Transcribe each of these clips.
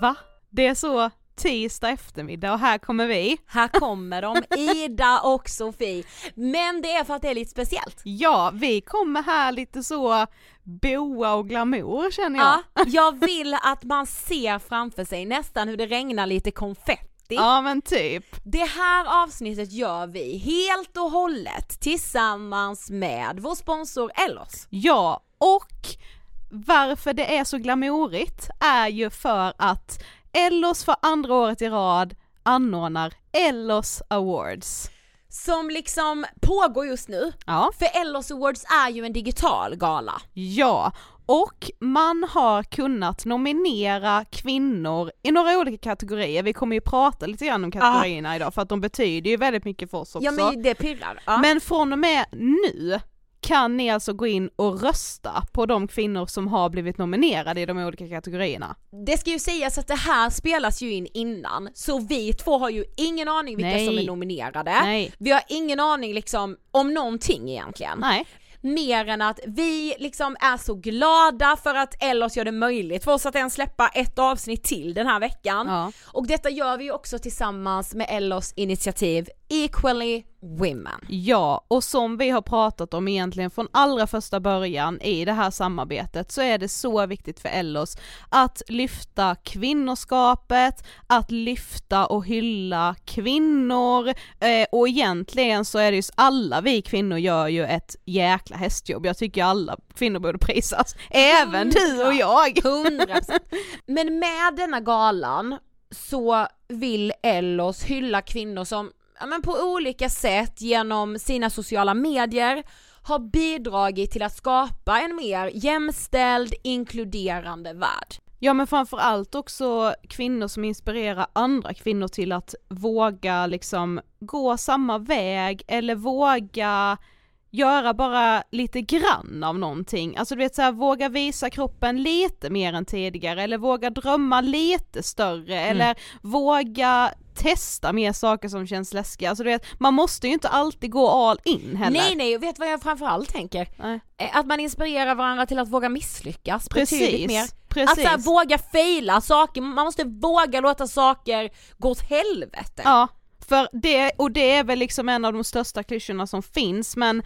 Va? Det är så tisdag eftermiddag och här kommer vi. Här kommer de, Ida och Sofie. Men det är för att det är lite speciellt. Ja, vi kommer här lite så boa och glamour känner jag. Ja, jag vill att man ser framför sig nästan hur det regnar lite konfetti. Ja men typ. Det här avsnittet gör vi helt och hållet tillsammans med vår sponsor Ellos. Ja, och varför det är så glamourigt är ju för att Ellos för andra året i rad anordnar Ellos Awards. Som liksom pågår just nu. Ja. För Ellos Awards är ju en digital gala. Ja, och man har kunnat nominera kvinnor i några olika kategorier. Vi kommer ju prata lite grann om kategorierna idag för att de betyder ju väldigt mycket för oss också. Ja men det pirrar. Ja. Men från och med nu kan ni alltså gå in och rösta på de kvinnor som har blivit nominerade i de olika kategorierna. Det ska ju sägas att det här spelas ju in innan, så vi två har ju ingen aning vilka Nej. som är nominerade. Nej. Vi har ingen aning liksom om någonting egentligen. Nej. Mer än att vi liksom är så glada för att Ellos gör det möjligt för oss att ens släppa ett avsnitt till den här veckan. Ja. Och detta gör vi ju också tillsammans med Ellos initiativ Equally Women. Ja, och som vi har pratat om egentligen från allra första början i det här samarbetet så är det så viktigt för Ellos att lyfta kvinnoskapet, att lyfta och hylla kvinnor eh, och egentligen så är det ju alla vi kvinnor gör ju ett jäkla hästjobb, jag tycker alla kvinnor borde prisas, även du och jag. 100%. Men med denna galan så vill Ellos hylla kvinnor som ja, men på olika sätt genom sina sociala medier har bidragit till att skapa en mer jämställd, inkluderande värld. Ja men framförallt också kvinnor som inspirerar andra kvinnor till att våga liksom gå samma väg eller våga göra bara lite grann av någonting, alltså du vet såhär våga visa kroppen lite mer än tidigare eller våga drömma lite större eller våga testa mer saker som känns läskiga, alltså du vet man måste ju inte alltid gå all in heller. Nej nej, och vet vad jag framförallt tänker? Nej. Eh, Att man inspirerar varandra till att våga misslyckas Precis, mer. precis. Att så här, våga faila saker, man måste våga låta saker gå åt helvete. Ja, för det, och det är väl liksom en av de största klyschorna som finns men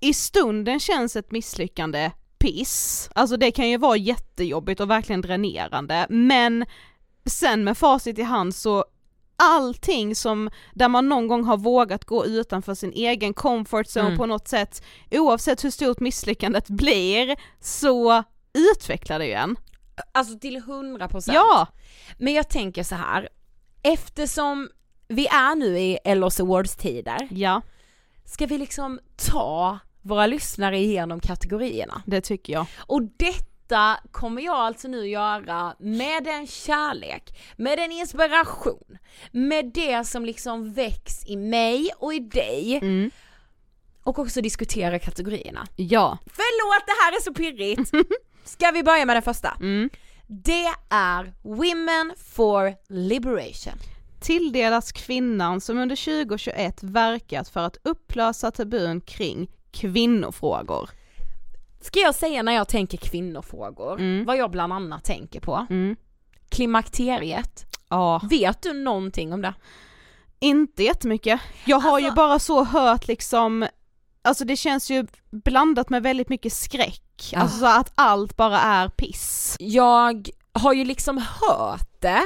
i stunden känns ett misslyckande piss, alltså det kan ju vara jättejobbigt och verkligen dränerande men sen med facit i hand så allting som, där man någon gång har vågat gå utanför sin egen comfort zone Mm. på något sätt, oavsett hur stort misslyckandet blir, så utvecklar det ju en. Alltså till 100%. Ja! Men jag tänker så här. eftersom vi är nu i Ellos Awards-tider, Ja, ska vi liksom ta våra lyssnare igenom kategorierna. det tycker jag. Och detta kommer jag alltså nu göra med en kärlek, med en inspiration, med det som liksom väcks i mig och i dig. Mm. Och också diskutera kategorierna. Ja. Förlåt, det här är så pirrigt! Ska vi börja med den första? Mm. Det är Women for Liberation. Tilldelas kvinnan som under 2021 verkat för att upplösa tabun kring kvinnofrågor. Ska jag säga när jag tänker kvinnofrågor, vad jag bland annat tänker på? Mm. Klimakteriet. Ja, Vet du någonting om det? inte jättemycket. Jag har ju Alltså- bara så hört liksom, alltså det känns ju blandat med väldigt mycket skräck, Ja. alltså så att allt bara är piss. Jag har ju liksom hört det,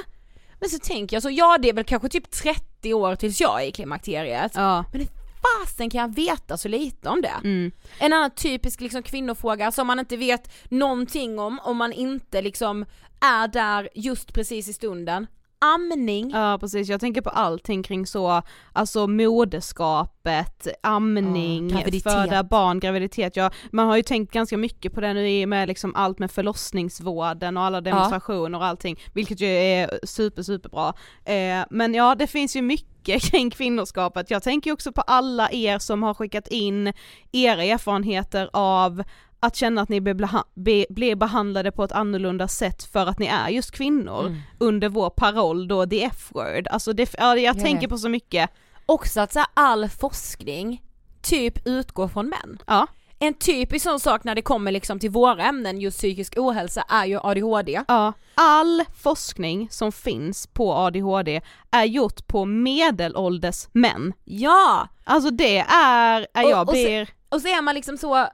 men så tänker jag så, ja det är väl kanske typ 30 år tills jag är i klimakteriet. Ja. Men fasen kan jag veta så lite om det? Mm. En annan typisk liksom kvinnofråga som man inte vet någonting om, om man inte liksom är där just precis i stunden. Amning. Ja precis, jag tänker på allting kring så, alltså moderskapet, amning, graviditet. föda barn, graviditet, ja man har ju tänkt ganska mycket på det nu i med liksom allt med förlossningsvården och alla demonstrationer och allting, vilket ju är super superbra. Eh, men ja det finns ju mycket kring kvinnoskapet, jag tänker också på alla er som har skickat in era erfarenheter av att känna att ni beha- be, blir behandlade på ett annorlunda sätt för att ni är just kvinnor Mm. under vår paroll då, the F-word. Alltså det, ja, jag Ja, tänker på så mycket. Också att så här, all forskning typ utgår från män. Ja, En typisk sån sak när det kommer liksom till våra ämnen, just psykisk ohälsa, är ju ADHD. ja. All forskning som finns på ADHD är gjort på medelålders män. Ja! Alltså det är, är Och- jag och se- blir, Och så är man liksom så,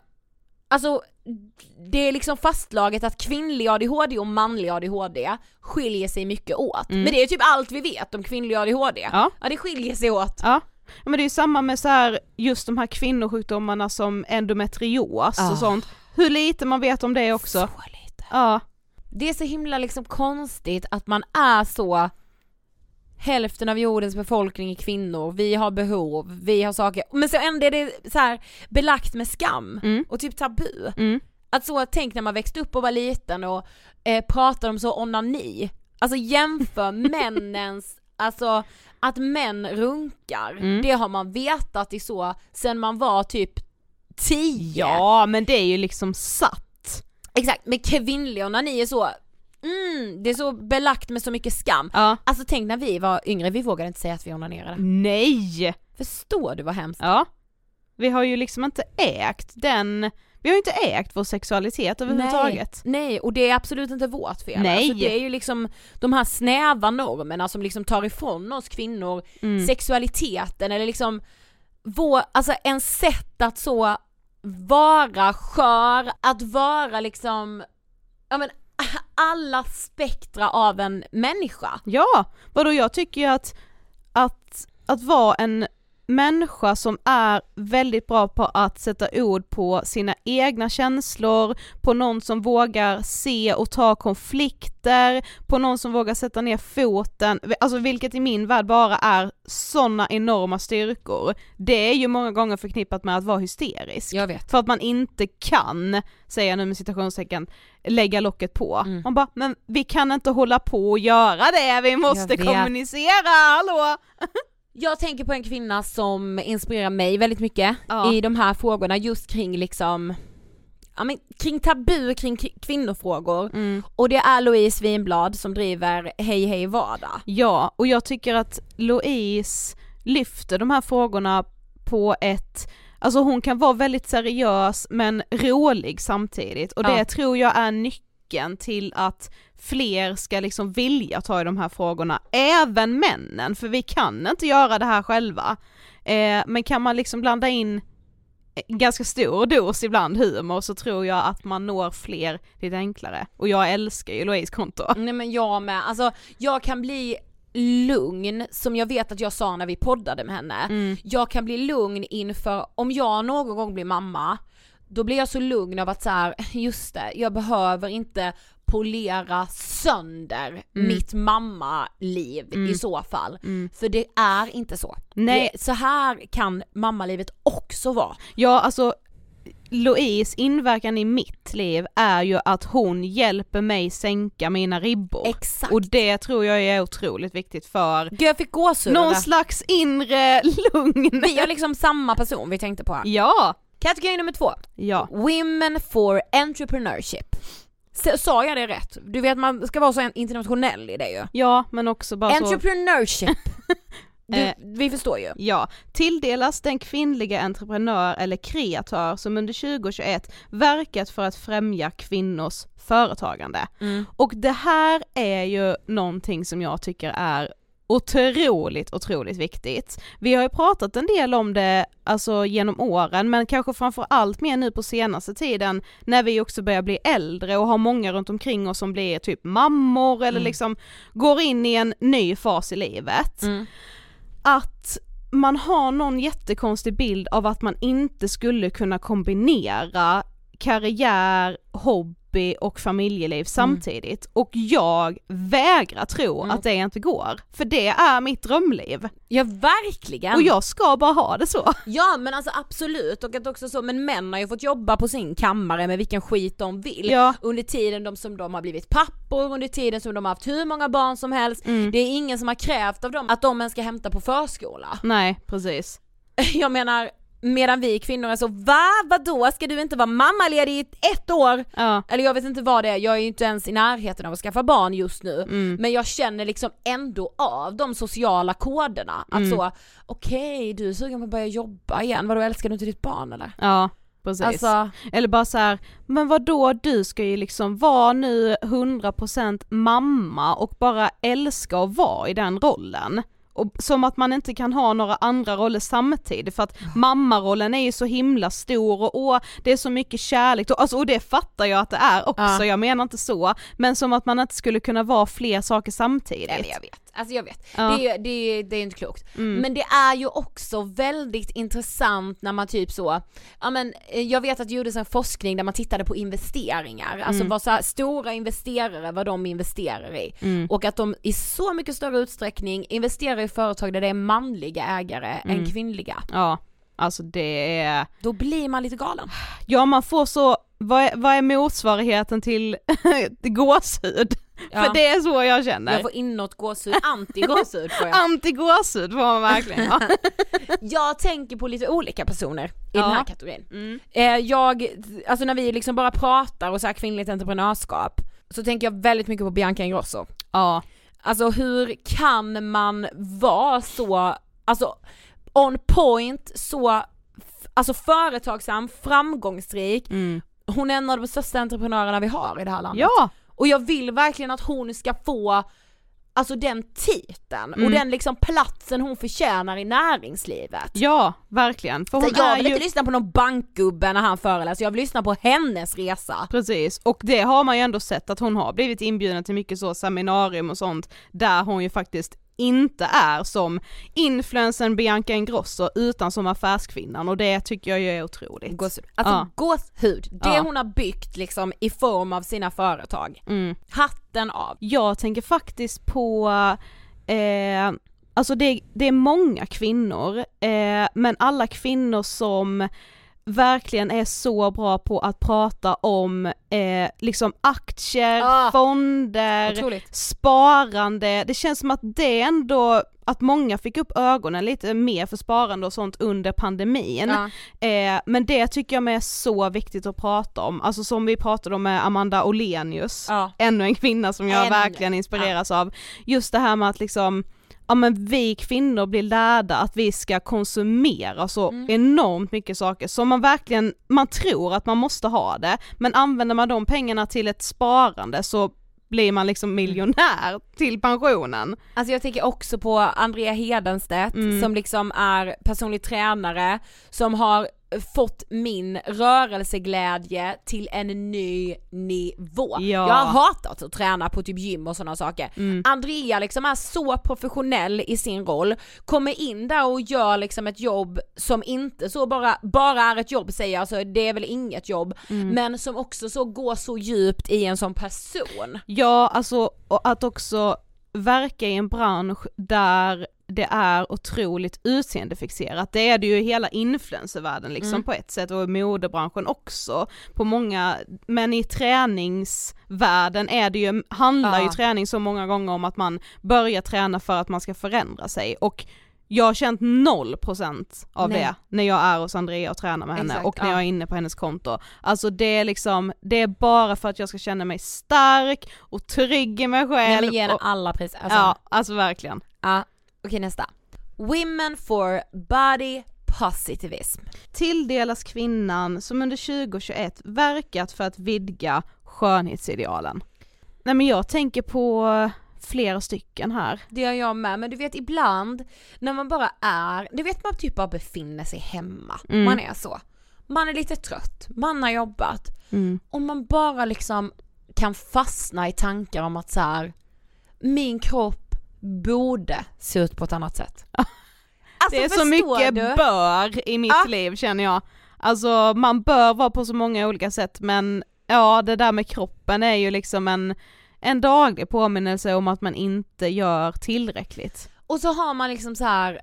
alltså det är liksom fastslaget att kvinnlig ADHD och manlig ADHD skiljer sig mycket åt. Men det är typ allt vi vet om kvinnlig ADHD. Mm. Ja. ja det skiljer sig åt. ja. Men det är ju samma med så här, just de här kvinnosjukdomarna som endometrios Ja. och sånt. Hur lite man vet om det också. Så lite. Ja, Det är så himla liksom konstigt att man är så Hälften av jordens befolkning är kvinnor, vi har behov, vi har saker, men så ändå är det så här belagt med skam Mm. och typ tabu. mm. Att så, tänk när man växte upp och var liten och eh, pratade om så onani. Alltså jämför männens, alltså att män runkar, Mm. det har man vetat i så, sen man var typ 10. Ja men det är ju liksom satt. Exakt, men kvinnlig onani är så, mm, det är så belagt med så mycket skam. Ja. Alltså tänk när vi var yngre, vi vågade inte säga att vi onanerade. Nej! Förstår du vad hemskt? Ja. Vi har ju liksom inte ägt den, vi har ju inte ägt vår sexualitet överhuvudtaget. Nej, och det är absolut inte vårt fel. Nej. Alltså det är ju liksom de här snäva normerna som liksom tar ifrån oss kvinnor Mm. sexualiteten eller liksom vår, alltså en sätt att så vara skör, att vara liksom, ja men alla spektra av en människa. Ja, vadå jag tycker ju att, att, att vara en människa som är väldigt bra på att sätta ord på sina egna känslor, på någon som vågar se och ta konflikter, på någon som vågar sätta ner foten, alltså vilket i min värld bara är sådana enorma styrkor. Det är ju många gånger förknippat med att vara hysterisk. Jag vet. För att man inte kan, säger jag nu med citationstecken, lägga locket på. Mm. Man bara, men vi kan inte hålla på och göra det, vi måste kommunicera, hallå! Jag tänker på en kvinna som inspirerar mig väldigt mycket Ja. i de här frågorna just kring liksom Ja men kring tabu kring kvinnofrågor och det är Louise Winblad som driver Hej Hej Vardag. Ja, och jag tycker att Louise lyfter de här frågorna på ett Alltså hon kan vara väldigt seriös men rolig samtidigt och det Ja. tror jag är nyckeln till att fler ska liksom vilja ta i de här frågorna, även männen, för vi kan inte göra det här själva. Eh, men kan man liksom blanda in en ganska stor dos ibland humor så tror jag att man når fler lite enklare. Och jag älskar ju Louise konto. Nej men jag med, alltså jag kan bli lugn som jag vet att jag sa när vi poddade med henne. Mm. Jag kan bli lugn inför, om jag någon gång blir mamma, då blir jag så lugn av att så här, just det, jag behöver inte polera sönder Mm. mitt mammaliv i så fall. För det är inte så. Nej. Det, så här kan mammalivet också vara. Ja alltså Louise inverkan i mitt liv är ju att hon hjälper mig sänka mina ribbor. Exakt. Och det tror jag är otroligt viktigt för Gud jag fick gåshud någon slags inre lugn. Vi har liksom samma person vi tänkte på här. Ja, Kategori nummer två. ja. Women for entrepreneurship. Sa jag det rätt? Du vet man ska vara så internationell i det ju. Ja men också bara så, Entrepreneurship. Eh. vi förstår ju. ja, tilldelas den kvinnliga entreprenör eller kreatör som under 2021 verkat för att främja kvinnors företagande. Och det här är ju någonting som jag tycker är otroligt, otroligt viktigt. Vi har ju pratat en del om det alltså genom åren men kanske framför allt mer nu på senaste tiden när vi också börjar bli äldre och har många runt omkring oss som blir typ mammor eller liksom går in i en ny fas i livet. Att man har någon jättekonstig bild av att man inte skulle kunna kombinera karriär, hobby och familjeliv samtidigt och jag vägrar tro att det inte går, för det är mitt drömliv Ja verkligen. och jag ska bara ha det så. Ja men alltså absolut och att också så, men män har ju fått jobba på sin kammare med vilken skit de vill Ja. under tiden de, som de har blivit pappor, under tiden som de har haft hur många barn som helst. Mm. Det är ingen som har krävt av dem att de ens ska hämta på förskola. Nej precis. Jag menar, medan vi kvinnor är så va? Vadå? Ska du inte vara mammaledig i ett år? Ja. Eller jag vet inte vad det är, jag är ju inte ens i närheten av att skaffa barn just nu. Mm. Men jag känner liksom ändå av de sociala koderna. Att Mm. så, okej du är sugen på att börja jobba igen, vadå älskar du inte ditt barn eller? Ja, precis. Alltså, Eller bara så här, men vad då du ska ju liksom vara nu 100% mamma och bara älska att vara i den rollen. Och som att man inte kan ha några andra roller samtidigt för att mammarollen är ju så himla stor och åh, det är så mycket kärlek och, alltså, och det fattar jag att det är också, Ja. jag menar inte så, men som att man inte skulle kunna vara fler saker samtidigt. eller jag vet, alltså jag vet. Ja. Mm. Det, är, det, är, det är inte klokt. Men det är ju också väldigt intressant när man typ så, ja men eh, jag vet att det gjordes en forskning där man tittade på investeringar, alltså Mm. vad så här, stora investerare, vad de investerar i. Mm. Och att de i så mycket större utsträckning investerar i företag där det är manliga ägare Mm. än kvinnliga. Ja, alltså det är Då blir man lite galen. Ja man får så, vad är, vad är motsvarigheten till, till gåshud? Ja. För det är så jag känner. Jag får inåt gåshud, anti gåshud får jag. Anti-gåshud får man verkligen ha. Jag tänker på lite olika personer i Ja. den här kategorin. Mm. Eh, jag, alltså när vi liksom bara pratar och så här kvinnligt entreprenörskap så tänker jag väldigt mycket på Bianca Ingrosso. Ja. Alltså hur kan man vara så, alltså on point, så alltså företagsam, framgångsrik, Mm. hon är en av de största entreprenörerna vi har i det här landet. Ja, Och jag vill verkligen att hon ska få Alltså den titeln och Mm. den liksom platsen hon förtjänar i näringslivet. ja verkligen. För Så hon jag vill ju... inte lyssna på någon bankgubbe när han föreläser, jag vill lyssna på hennes resa. Precis, och det har man ju ändå sett att hon har blivit inbjuden till mycket så seminarium och sånt där hon ju faktiskt inte är som influensen Bianca Ingrosso utan som affärskvinnan och det tycker jag ju är otroligt. Gåshud. Alltså Ja. gåshud, det Ja. hon har byggt liksom i form av sina företag. Mm. Hatten av. Jag tänker faktiskt på, eh, alltså det, det är många kvinnor, eh, men alla kvinnor som verkligen är så bra på att prata om eh, liksom aktier, Ah, fonder, Otroligt. sparande, det känns som att det ändå, att många fick upp ögonen lite mer för sparande och sånt under pandemin. Ja. Eh, men det tycker jag är så viktigt att prata om, alltså som vi pratade om med Amanda Olenius, Ja. ännu en kvinna som jag Ännu. verkligen inspireras av. Just det här med att liksom Ja men vi kvinnor blir lärda att vi ska konsumera så Mm. enormt mycket saker som man verkligen, man tror att man måste ha det, men använder man de pengarna till ett sparande så blir man liksom miljonär till pensionen. Alltså jag tänker också på Andrea Hedenstedt Mm. som liksom är personlig tränare som har fått min rörelseglädje till en ny nivå. Ja. Jag har hatat att träna på typ gym och sådana saker. Mm. Andrea liksom är så professionell i sin roll, kommer in där och gör liksom ett jobb som inte så bara, bara är ett jobb säger jag, alltså det är väl inget jobb, Mm. men som också så går så djupt i en sån person. Ja, alltså och att också verka i en bransch där det är otroligt utseendefixerat. Det är det ju i hela influencervärlden liksom Mm. på ett sätt och i modebranschen också på många, men i träningsvärlden är det ju, handlar ju Ja. träning så många gånger om att man börjar träna för att man ska förändra sig och jag har känt 0% av Nej. det när jag är hos Andrea och tränar med henne Exakt, och när ja. jag är inne på hennes konto. Alltså det är liksom, det är bara för att jag ska känna mig stark och trygg i mig Nej själv. men ge henne alla priser. Alltså, ja, alltså verkligen. Ja, okej nästa. Women for body positivism. Tilldelas kvinnan som under 2021 verkat för att vidga skönhetsidealen. Nej men jag tänker på flera stycken här. Det gör jag med, men du vet ibland när man bara är, du vet man typ bara befinner sig hemma, Mm. man är så. Man är lite trött, man har jobbat Mm. och man bara liksom kan fastna i tankar om att så här, min kropp borde se ut på ett annat sätt. Alltså, det är så mycket du? bör i mitt Ja. liv känner jag. Alltså man bör vara på så många olika sätt men ja det där med kroppen är ju liksom en, en daglig påminnelse om att man inte gör tillräckligt. Och så har man liksom så här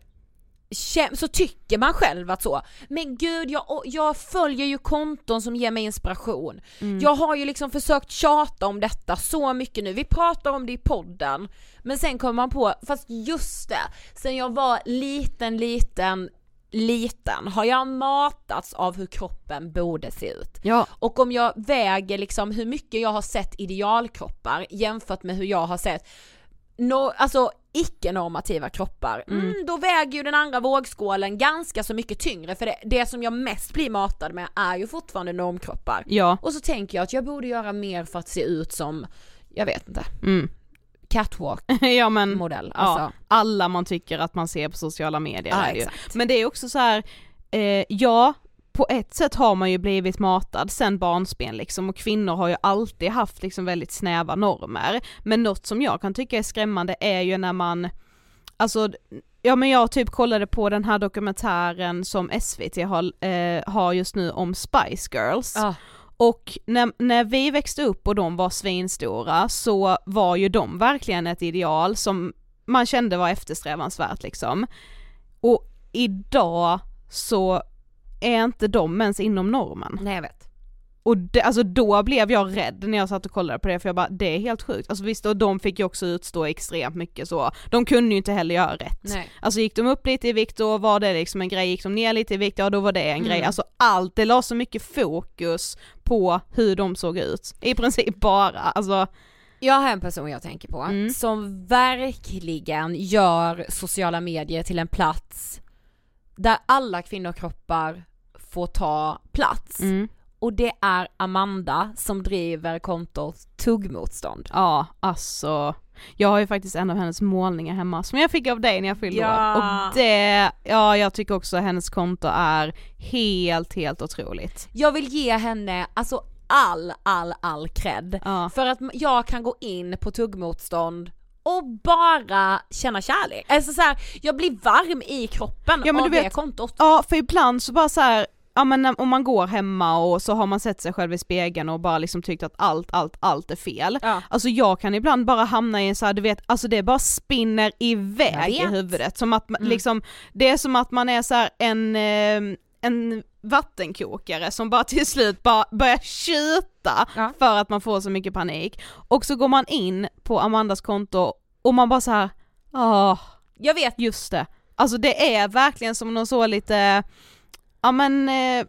så tycker man själv att så, men gud jag, jag följer ju konton som ger mig inspiration. Mm. Jag har ju liksom försökt tjata om detta så mycket nu, vi pratar om det i podden, men sen kommer man på, fast just det, sen jag var liten, liten, liten har jag matats av hur kroppen borde se ut. Ja. Och om jag väger liksom hur mycket jag har sett idealkroppar jämfört med hur jag har sett no, alltså icke-normativa kroppar, mm. då väger ju den andra vågskålen ganska så mycket tyngre för det, det som jag mest blir matad med är ju fortfarande normkroppar. Ja. Och så tänker jag att jag borde göra mer för att se ut som, jag vet inte, Mm. catwalk ja men modell. ja, Alltså, alla man tycker att man ser på sociala medier Ja, är det ju. Men det är också så här, eh, ja på ett sätt har man ju blivit matad sen barnsben liksom och kvinnor har ju alltid haft liksom väldigt snäva normer. Men något som jag kan tycka är skrämmande är ju när man, alltså Ja men jag typ kollade på den här dokumentären som SVT har, eh, har just nu om Spice Girls. ja. Och när, när vi växte upp och de var svinstora så var ju de verkligen ett ideal som man kände var eftersträvansvärt liksom. Och idag så är inte de ens inom normen. nej jag vet. och det, alltså då blev jag rädd när jag satt och kollade på det för jag bara det är helt sjukt. Alltså visst och de fick ju också utstå extremt mycket så, de kunde ju inte heller göra rätt. Nej. Alltså gick de upp lite i vikt då var det liksom en grej, gick de ner lite i vikt ja då var det en Mm. grej. Alltså allt, det la så mycket fokus på hur de såg ut. I princip bara, alltså Jag har en person jag tänker på Mm. som verkligen gör sociala medier till en plats där alla kvinnokroppar får ta plats. mm. Och det är Amanda som driver kontot Tuggmotstånd. ja alltså. Jag har ju faktiskt en av hennes målningar hemma som jag fick av dig när jag fyllde Ja. år. Och det, ja jag tycker också att hennes konto är helt, helt otroligt. Jag vill ge henne alltså all, all, all cred. Ja. För att jag kan gå in på tuggmotstånd och bara känna kärlek. Alltså så här, jag blir varm i kroppen Ja, men av du det vet- kontot. Ja för ibland så bara så här, ja men om man går hemma och så har man sett sig själv i spegeln och bara liksom tyckt att allt, allt, allt är fel. Ja. Alltså jag kan ibland bara hamna i en så här, du vet, alltså det bara spinner iväg i huvudet. Som att man, Mm. liksom, det är som att man är så en, eh, en vattenkokare som bara till slut bara börjar tjuta Ja. för att man får så mycket panik. Och så går man in på Amandas konto och man bara så här, åh, Jag vet, Just det. Alltså det är verkligen som någon så lite, ja men eh,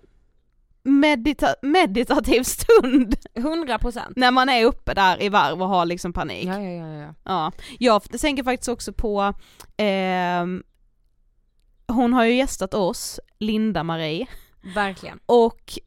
medita- meditativ stund 100%. när man är uppe där i varv och har liksom panik. Ja, ja, ja, ja. Ja. Jag tänker faktiskt också på, ehm, hon har ju gästat oss, Linda-Marie, Verkligen. och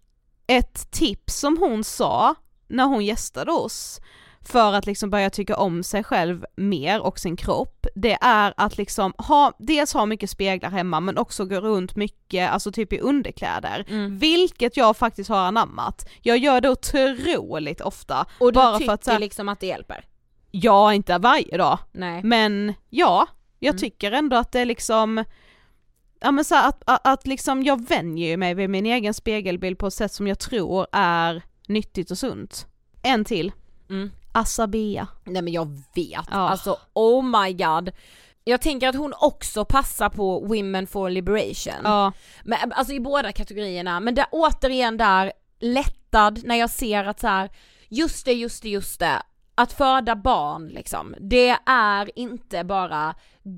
ett tips som hon sa när hon gästade oss för att liksom börja tycka om sig själv mer och sin kropp, det är att liksom ha, dels ha mycket speglar hemma men också gå runt mycket, alltså typ i underkläder. Mm. Vilket jag faktiskt har anammat. Jag gör det otroligt ofta. Och du bara tycker för att här, liksom att det hjälper? ja inte varje dag, Nej. men ja, jag Mm. tycker ändå att det är liksom Ja men så här, att, att, att liksom jag vänjer mig vid min egen spegelbild på ett sätt som jag tror är nyttigt och sunt. En till, Mm. Asabia. Nej men jag vet, Ja. alltså oh my god. Jag tänker att hon också passar på Women for Liberation. Ja, Men, alltså i båda kategorierna, men där, återigen där, lättad när jag ser att så här, just det, just det, just det. Att föda barn liksom, det är inte bara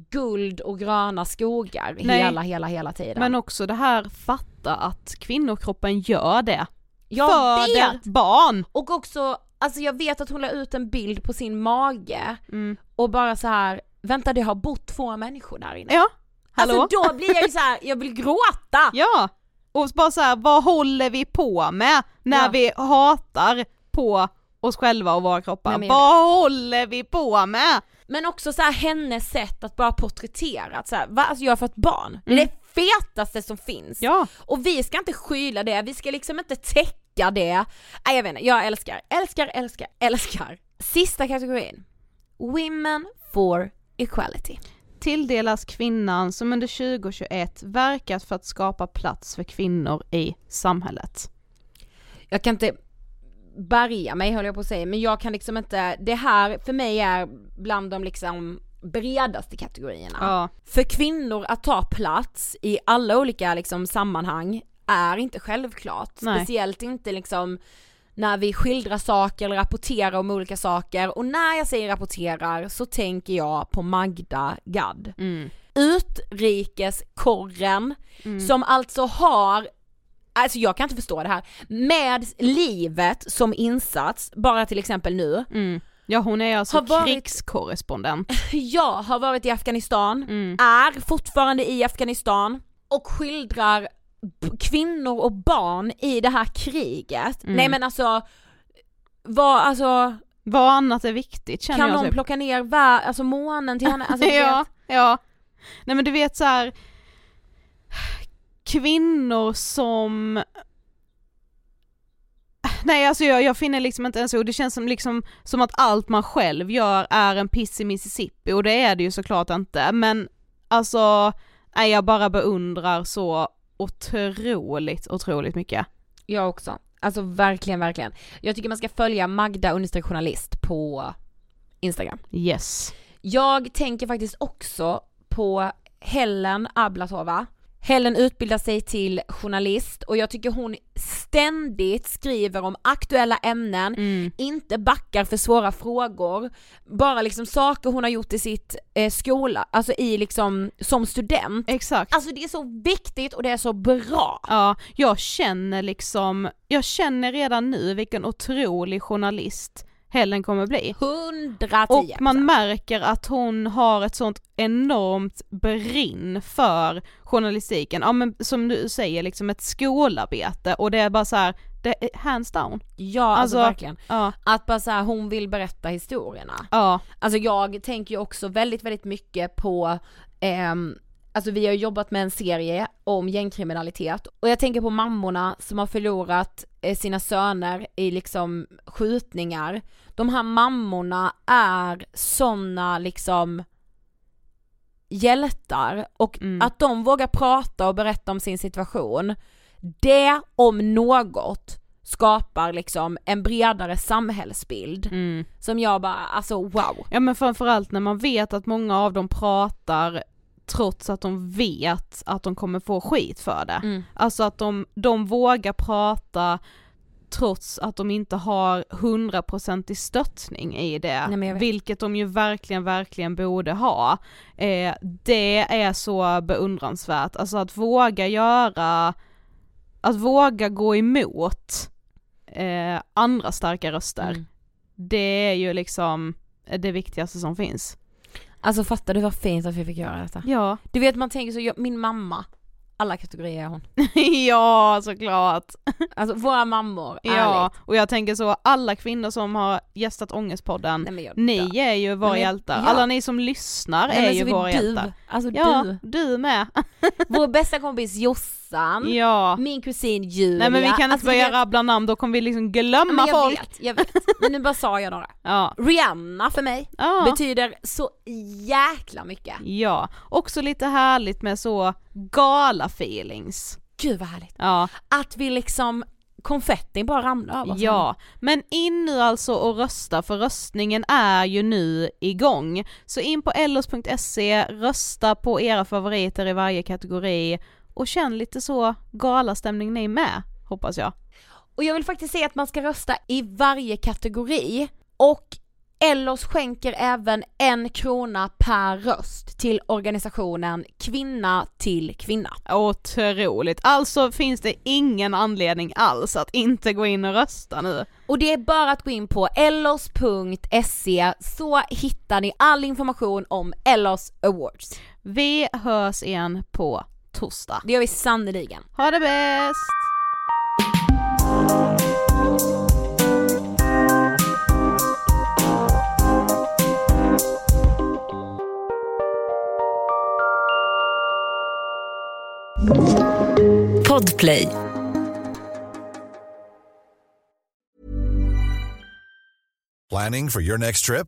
guld och gröna skogar Nej. hela, hela, hela tiden. men också det här fatta att kvinnokroppen gör det. jag Föder vet! barn! Och också, alltså jag vet att hon la ut en bild på sin mage Mm. och bara så här, vänta det har bott två människor där inne. Ja, hallå? Alltså då blir jag ju så här, jag vill gråta! Ja! Och bara så här, vad håller vi på med när Ja. vi hatar på oss själva och våra kroppar? Nej, vad håller vi på med? Men också så här hennes sätt att bara porträttera, att så här, va? Alltså jag har fått barn, det är det fetaste som finns. Ja. Och vi ska inte skyla det, vi ska liksom inte täcka det. Nej jag vet inte, jag älskar, älskar, älskar, älskar. Sista kategorin. Women for equality. tilldelas kvinnan som under 2021 verkat för att skapa plats för kvinnor i samhället. Jag kan inte bärga mig höll jag på att säga, men jag kan liksom inte, det här för mig är bland de liksom bredaste kategorierna. Ja, För kvinnor att ta plats i alla olika liksom sammanhang är inte självklart. Nej. Speciellt inte liksom när vi skildrar saker eller rapporterar om olika saker och när jag säger rapporterar så tänker jag på Magda Gad. mm. Utrikeskorren som alltså har Alltså jag kan inte förstå det här. Med livet som insats, bara till exempel nu. Mm. Ja hon är alltså varit- krigskorrespondent. Jag har varit i Afghanistan, Mm. är fortfarande i Afghanistan och skildrar kvinnor och barn i det här kriget. Mm. Nej men alltså, vad, alltså Vad annat är viktigt känner kan jag någon typ. plocka ner vä- alltså månen till henne? Alltså, ja, vet. ja. Nej men du vet så här. kvinnor som Nej alltså jag, jag finner liksom inte ens ord, det känns som liksom som att allt man själv gör är en piss i Mississippi och det är det ju såklart inte men alltså, nej jag bara beundrar så otroligt, otroligt mycket. Jag också. Alltså verkligen, verkligen. Jag tycker man ska följa Magda journalist på Instagram. Yes. Jag tänker faktiskt också på Helen Ablatova. Helen utbildar sig till journalist och jag tycker hon ständigt skriver om aktuella ämnen, Mm. inte backar för svåra frågor, bara liksom saker hon har gjort i sitt eh, skola, alltså i liksom som student. Exakt. Alltså det är så viktigt och det är så bra. Ja, jag känner liksom, jag känner redan nu vilken otrolig journalist Helen kommer bli. 110 Och man märker att hon har ett sånt enormt brinn för journalistiken, ja men som du säger liksom ett skolarbete och det är bara så här, det är hands down. Ja alltså, Alltså, verkligen. Ja, Att bara så här, hon vill berätta historierna. ja, Alltså jag tänker ju också väldigt, väldigt mycket på ehm, Alltså vi har jobbat med en serie om gängkriminalitet och jag tänker på mammorna som har förlorat eh, sina söner i liksom skjutningar. De här mammorna är såna liksom hjältar och Mm. att de vågar prata och berätta om sin situation, det om något skapar liksom en bredare samhällsbild mm. som jag bara, alltså wow. Ja men framförallt när man vet att många av dem pratar trots att de vet att de kommer få skit för det. Mm. Alltså att de, de vågar prata trots att de inte har hundraprocentig stöttning i det, Nej, vilket de ju verkligen, verkligen borde ha. Eh, det är så beundransvärt, alltså att våga göra, att våga gå emot eh, andra starka röster, Mm. det är ju liksom det viktigaste som finns. Alltså fattar du vad fint att vi fick göra detta? Ja, Du vet man tänker så, jag, min mamma, alla kategorier är hon. ja såklart. Alltså våra mammor, Ja, ärligt. och jag tänker så, alla kvinnor som har gästat Ångestpodden, Nej, men jag ni dör. är ju våra men- hjältar. ja. Alla ni som lyssnar Nej, är ju så vill våra du, hjältar. Alltså Ja, du, du med. vår bästa kompis Jossan, ja. min kusin Julia. Nej men vi kan inte alltså, börja vet- rabbla namn, då kommer vi liksom glömma jag folk. vet, jag vet. Men nu bara sa jag några. Ja. Rihanna för mig Ja. betyder så jäkla mycket. ja, också lite härligt med så gala feelings. Gud vad härligt. Ja, Att vi liksom, konfettin bara ramlar över ja. Men in nu alltså och rösta för röstningen är ju nu igång. Så in på ellos.se, rösta på era favoriter i varje kategori och känn lite så galastämning ni med, hoppas jag. Och jag vill faktiskt säga att man ska rösta i varje kategori och Ellos skänker även en krona per röst till organisationen Kvinna till kvinna. Otroligt. Alltså finns det ingen anledning alls att inte gå in och rösta nu. Och det är bara att gå in på ellos.se så hittar ni all information om Ellos Awards. Vi hörs igen på torsdag. Det gör vi sannoliken. Ha det bäst! Podplay. Planning for your next trip?